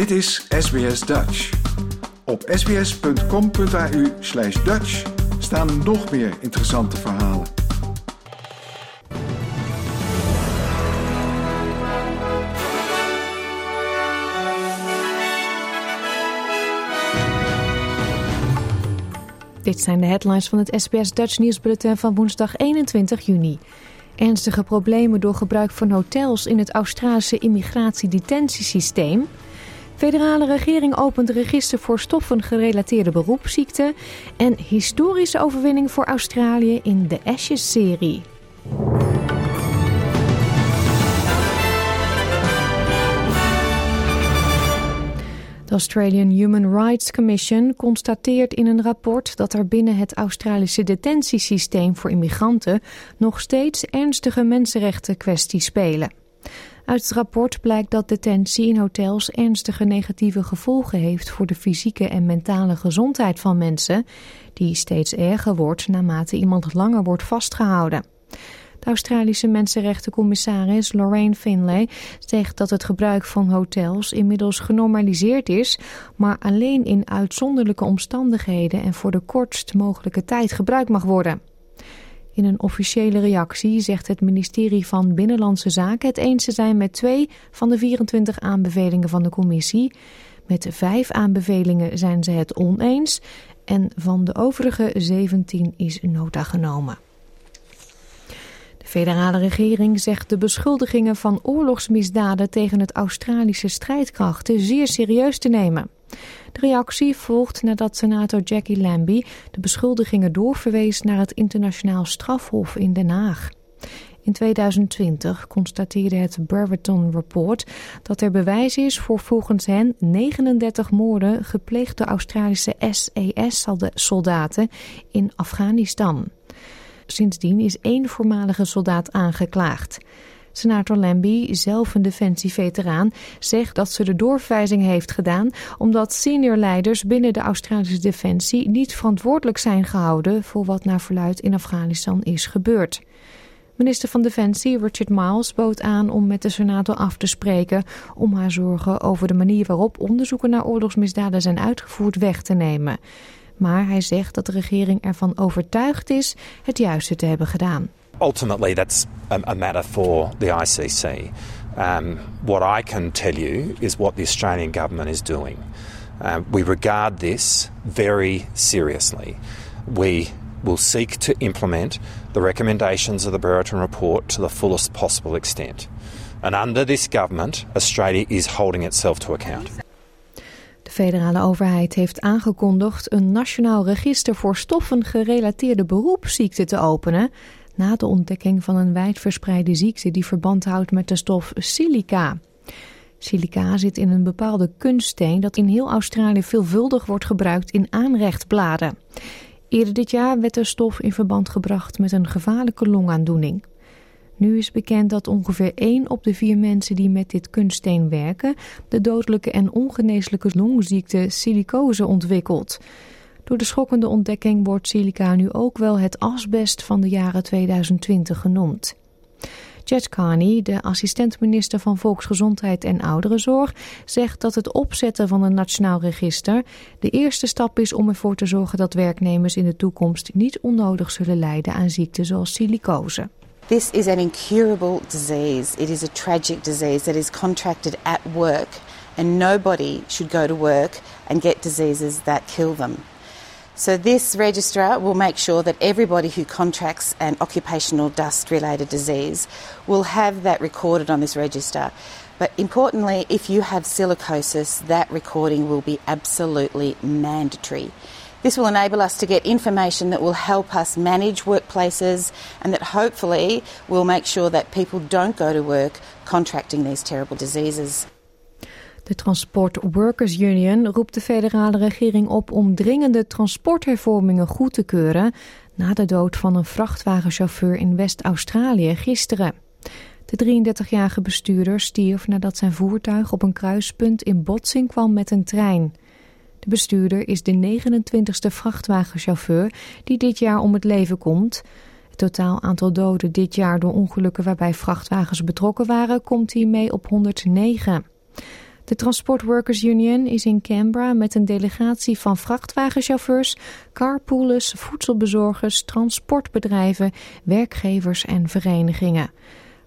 Dit is SBS Dutch. Op sbs.com.au slash Dutch staan nog meer interessante verhalen. Dit zijn de headlines van het SBS Dutch nieuwsbulletin van woensdag 21 juni. Ernstige problemen door gebruik van hotels in het Australische immigratiedetentiesysteem. Federale regering opent register voor stoffen gerelateerde beroepsziekten. En historische overwinning voor Australië in de Ashes-serie. De Australian Human Rights Commission constateert in een rapport dat er binnen het Australische detentiesysteem voor immigranten nog steeds ernstige mensenrechten kwesties spelen. Uit het rapport blijkt dat detentie in hotels ernstige negatieve gevolgen heeft voor de fysieke en mentale gezondheid van mensen, die steeds erger wordt naarmate iemand langer wordt vastgehouden. De Australische mensenrechtencommissaris Lorraine Finlay zegt dat het gebruik van hotels inmiddels genormaliseerd is, maar alleen in uitzonderlijke omstandigheden en voor de kortst mogelijke tijd gebruikt mag worden. In een officiële reactie zegt het ministerie van Binnenlandse Zaken het eens te zijn met twee van de 24 aanbevelingen van de commissie. Met vijf aanbevelingen zijn ze het oneens en van de overige 17 is nota genomen. De federale regering zegt de beschuldigingen van oorlogsmisdaden tegen het Australische strijdkrachten zeer serieus te nemen. De reactie volgt nadat senator Jackie Lambie de beschuldigingen doorverwees naar het internationaal strafhof in Den Haag. In 2020 constateerde het Brereton Report dat er bewijs is voor volgens hen 39 moorden gepleegd door Australische SAS-soldaten in Afghanistan. Sindsdien is één voormalige soldaat aangeklaagd. Senator Lambie, zelf een defensieveteraan, zegt dat ze de doorverwijzing heeft gedaan omdat senior leiders binnen de Australische defensie niet verantwoordelijk zijn gehouden voor wat naar verluid in Afghanistan is gebeurd. Minister van Defensie Richard Miles bood aan om met de senator af te spreken om haar zorgen over de manier waarop onderzoeken naar oorlogsmisdaden zijn uitgevoerd weg te nemen. Maar hij zegt dat de regering ervan overtuigd is het juiste te hebben gedaan. Ultimately, that's a, a, matter for the ICC. Um, what I can tell you is what the Australian government is doing. Uh, we regard this very seriously. We will seek to implement the recommendations of the Brereton report to the fullest possible extent. And under this government, Australia is holding itself to account. De federale overheid heeft aangekondigd een nationaal register voor stoffen gerelateerde beroepsziekten te openen na de ontdekking van een wijdverspreide ziekte die verband houdt met de stof silica. Silica zit in een bepaalde kunststeen dat in heel Australië veelvuldig wordt gebruikt in aanrechtbladen. Eerder dit jaar werd de stof in verband gebracht met een gevaarlijke longaandoening. Nu is bekend dat ongeveer 1 op de 4 mensen die met dit kunststeen werken de dodelijke en ongeneeslijke longziekte silicose ontwikkelt. Door de schokkende ontdekking wordt silica nu ook wel het asbest van de jaren 2020 genoemd. Jet Carney, de assistent-minister van Volksgezondheid en Ouderenzorg, zegt dat het opzetten van een nationaal register de eerste stap is om ervoor te zorgen dat werknemers in de toekomst niet onnodig zullen lijden aan ziekten zoals silicose. This is an incurable disease. It is a tragic disease that is contracted at work, and nobody should go to work and get diseases that kill them. So, this registrar will make sure that everybody who contracts an occupational dust related disease will have that recorded on this register. But importantly, if you have silicosis, that recording will be absolutely mandatory. This will enable us to get information that will help us manage workplaces and that hopefully will make sure that people don't go to work contracting these terrible diseases. De Transport Workers Union roept de federale regering op om dringende transporthervormingen goed te keuren na de dood van een vrachtwagenchauffeur in West-Australië gisteren. De 33-jarige bestuurder stierf nadat zijn voertuig op een kruispunt in botsing kwam met een trein. De bestuurder is de 29ste vrachtwagenchauffeur die dit jaar om het leven komt. Het totaal aantal doden dit jaar door ongelukken waarbij vrachtwagens betrokken waren komt hiermee op 109. De Transport Workers Union is in Canberra met een delegatie van vrachtwagenchauffeurs, carpoolers, voedselbezorgers, transportbedrijven, werkgevers en verenigingen.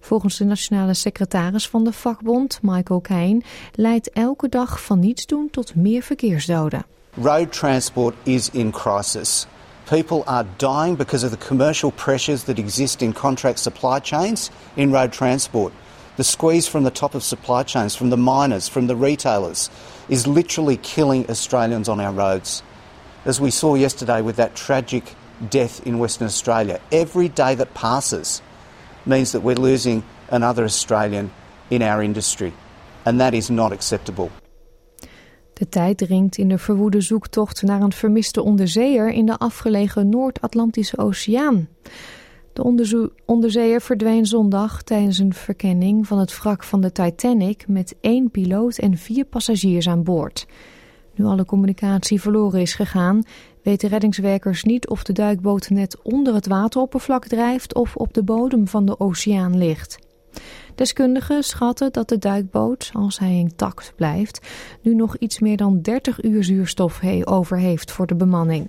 Volgens de nationale secretaris van de vakbond, Michael Kane, leidt elke dag van niets doen tot meer verkeersdoden. Road transport is in crisis. People are dying because of the commercial pressures that exist in contract supply chains in road transport. The squeeze from the top of supply chains, from the miners, from the retailers, is literally killing Australians on our roads. As we saw yesterday with that tragic death in Western Australia, every day that passes means that we're losing another Australian in our industry. And that is not acceptable. De tijd dringt in de verwoede zoektocht naar een vermiste onderzeeër in de afgelegen Noord-Atlantische Oceaan. De onderzeeër verdween zondag tijdens een verkenning van het wrak van de Titanic met één piloot en vier passagiers aan boord. Nu alle communicatie verloren is gegaan, weten reddingswerkers niet of de duikboot net onder het wateroppervlak drijft of op de bodem van de oceaan ligt. Deskundigen schatten dat de duikboot, als hij intact blijft, nu nog iets meer dan 30 uur zuurstof over heeft voor de bemanning.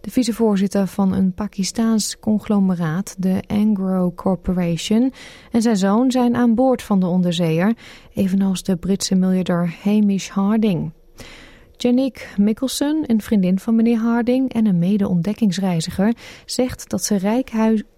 De vicevoorzitter van een Pakistaans conglomeraat, de Angro Corporation, en zijn zoon zijn aan boord van de onderzeeër, evenals de Britse miljardair Hamish Harding. Janik Mickelson, een vriendin van meneer Harding en een mede-ontdekkingsreiziger, zegt dat ze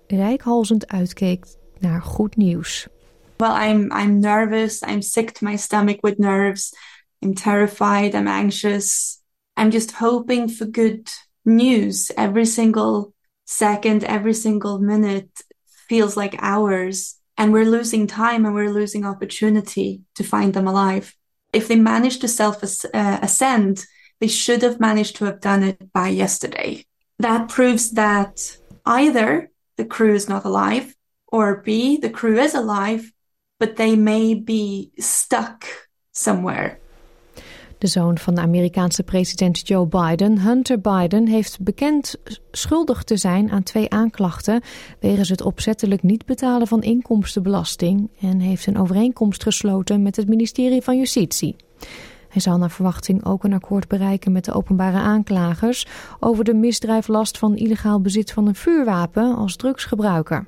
rijkhalzend uitkeek naar goed nieuws. Well, I'm I'm nervous. I'm sick to my stomach with nerves. I'm terrified. I'm anxious. I'm just hoping for good news every single second, every single minute feels like hours. And we're losing time and we're losing opportunity to find them alive. If they manage to self uh, ascend, they should have managed to have done it by yesterday. That proves that either the crew is not alive, or B, the crew is alive, but they may be stuck somewhere. De zoon van de Amerikaanse president Joe Biden, Hunter Biden, heeft bekend schuldig te zijn aan twee aanklachten wegens het opzettelijk niet betalen van inkomstenbelasting en heeft een overeenkomst gesloten met het ministerie van Justitie. Hij zal naar verwachting ook een akkoord bereiken met de openbare aanklagers over de misdrijflast van illegaal bezit van een vuurwapen als drugsgebruiker.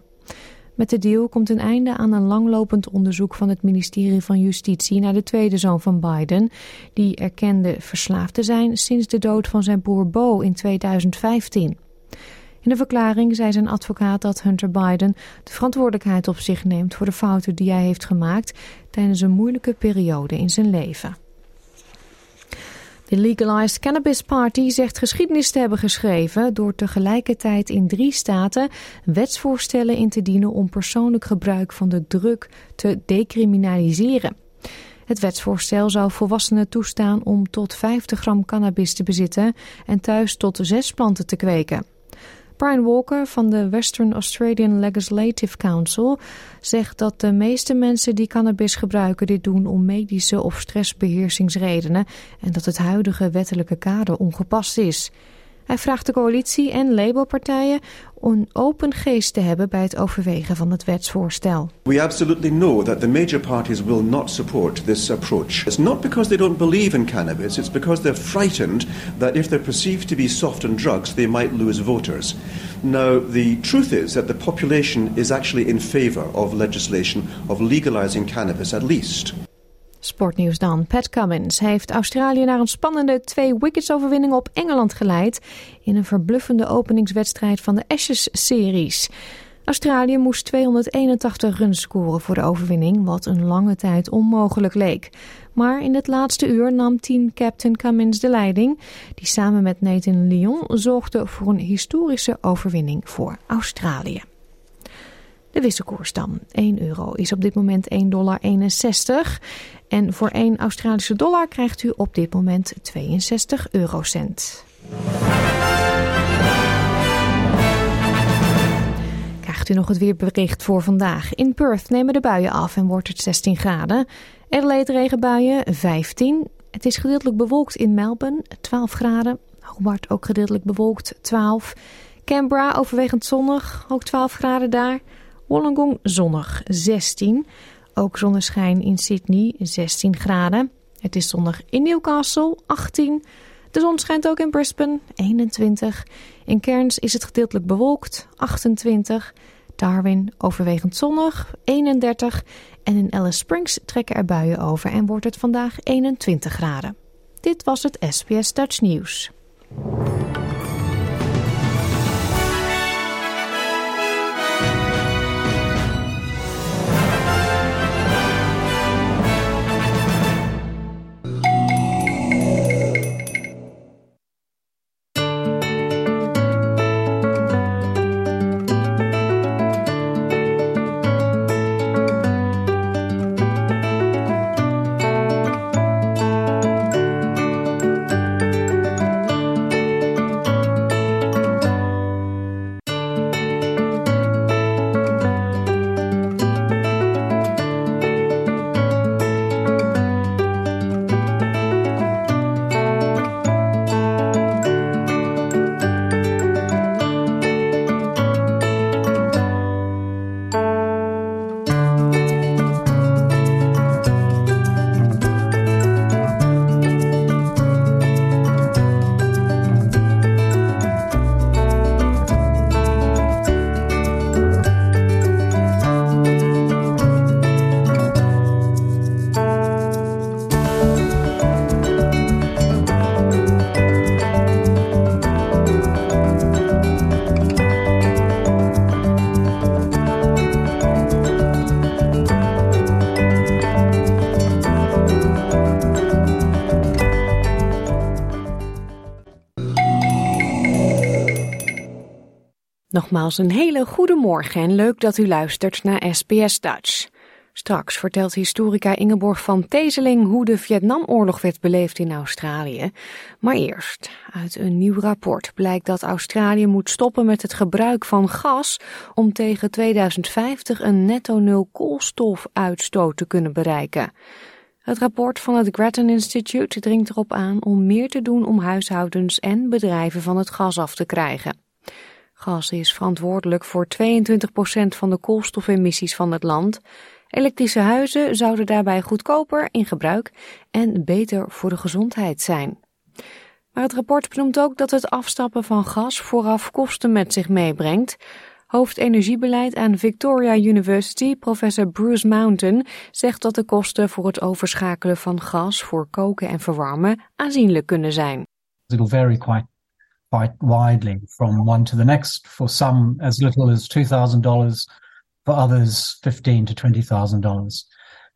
Met de deal komt een einde aan een langlopend onderzoek van het ministerie van Justitie naar de tweede zoon van Biden, die erkende verslaafd te zijn sinds de dood van zijn broer Bo in 2015. In een verklaring zei zijn advocaat dat Hunter Biden de verantwoordelijkheid op zich neemt voor de fouten die hij heeft gemaakt tijdens een moeilijke periode in zijn leven. De Legalized Cannabis Party zegt geschiedenis te hebben geschreven door tegelijkertijd in drie staten wetsvoorstellen in te dienen om persoonlijk gebruik van de druk te decriminaliseren. Het wetsvoorstel zou volwassenen toestaan om tot 50 gram cannabis te bezitten en thuis tot zes planten te kweken. Brian Walker van de Western Australian Legislative Council zegt dat de meeste mensen die cannabis gebruiken dit doen om medische of stressbeheersingsredenen en dat het huidige wettelijke kader ongepast is. Hij vraagt de coalitie en Labour-partijen een open geest te hebben bij het overwegen van het wetsvoorstel. We absolutely know that the major parties will not support this approach. It's not because they don't believe in cannabis, it's because they're frightened that if they're perceived to be soft on drugs, they might lose voters. Now, the truth is that the population is actually in favor of legislation of legalizing cannabis at least. Sportnieuws dan. Pat Cummins heeft Australië naar een spannende twee wickets overwinning op Engeland geleid in een verbluffende openingswedstrijd van de Ashes-series. Australië moest 281 runs scoren voor de overwinning, wat een lange tijd onmogelijk leek. Maar in het laatste uur nam team-captain Cummins de leiding, die samen met Nathan Lyon zorgde voor een historische overwinning voor Australië. De wisselkoers dan. 1 euro is op dit moment 1,61 dollar. En voor 1 Australische dollar krijgt u op dit moment 62 eurocent. Krijgt u nog het weerbericht voor vandaag. In Perth nemen de buien af en wordt het 16 graden. Adelaide regenbuien 15. Het is gedeeltelijk bewolkt in Melbourne 12 graden. Hobart ook gedeeltelijk bewolkt 12. Canberra overwegend zonnig, ook 12 graden daar. Wollongong zonnig 16. Ook zonneschijn in Sydney 16 graden. Het is zondag in Newcastle, 18. De zon schijnt ook in Brisbane, 21. In Cairns is het gedeeltelijk bewolkt, 28. Darwin overwegend zonnig, 31. En in Alice Springs trekken er buien over en wordt het vandaag 21 graden. Dit was het SBS Dutch News. Nogmaals een hele goede morgen en leuk dat u luistert naar SBS Dutch. Straks vertelt historica Ingeborg van Tezeling hoe de Vietnamoorlog werd beleefd in Australië. Maar eerst, uit een nieuw rapport blijkt dat Australië moet stoppen met het gebruik van gas om tegen 2050 een netto nul koolstofuitstoot te kunnen bereiken. Het rapport van het Grattan Institute dringt erop aan om meer te doen om huishoudens en bedrijven van het gas af te krijgen. Gas is verantwoordelijk voor 22% van de koolstofemissies van het land. Elektrische huizen zouden daarbij goedkoper in gebruik en beter voor de gezondheid zijn. Maar het rapport benoemt ook dat het afstappen van gas vooraf kosten met zich meebrengt. Hoofdenergiebeleid aan Victoria University, professor Bruce Mountain, zegt dat de kosten voor het overschakelen van gas voor koken en verwarmen aanzienlijk kunnen zijn. Quite widely from one to the next. For some, as little as two thousand dollars. For others, fifteen to twenty thousand dollars.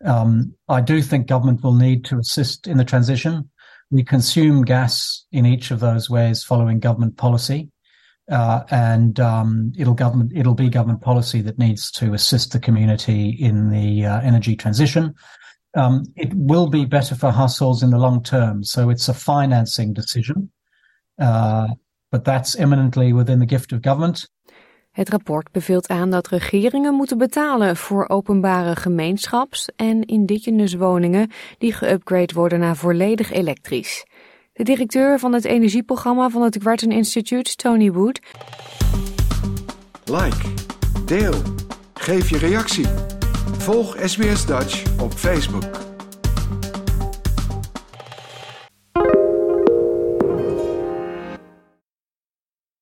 Um, I do think government will need to assist in the transition. We consume gas in each of those ways following government policy. Uh, and um, it'll government it'll be government policy that needs to assist the community in the uh, energy transition. Um, it will be better for households in the long term, so it's a financing decision. Uh, but that's eminently within the gift of government. Het rapport beveelt aan dat regeringen moeten betalen voor openbare gemeenschaps- en indigenous woningen die geüpgrade worden naar volledig elektrisch. De directeur van het energieprogramma van het Grattan Institute, Tony Wood. Like, deel, geef je reactie. Volg SBS Dutch op Facebook.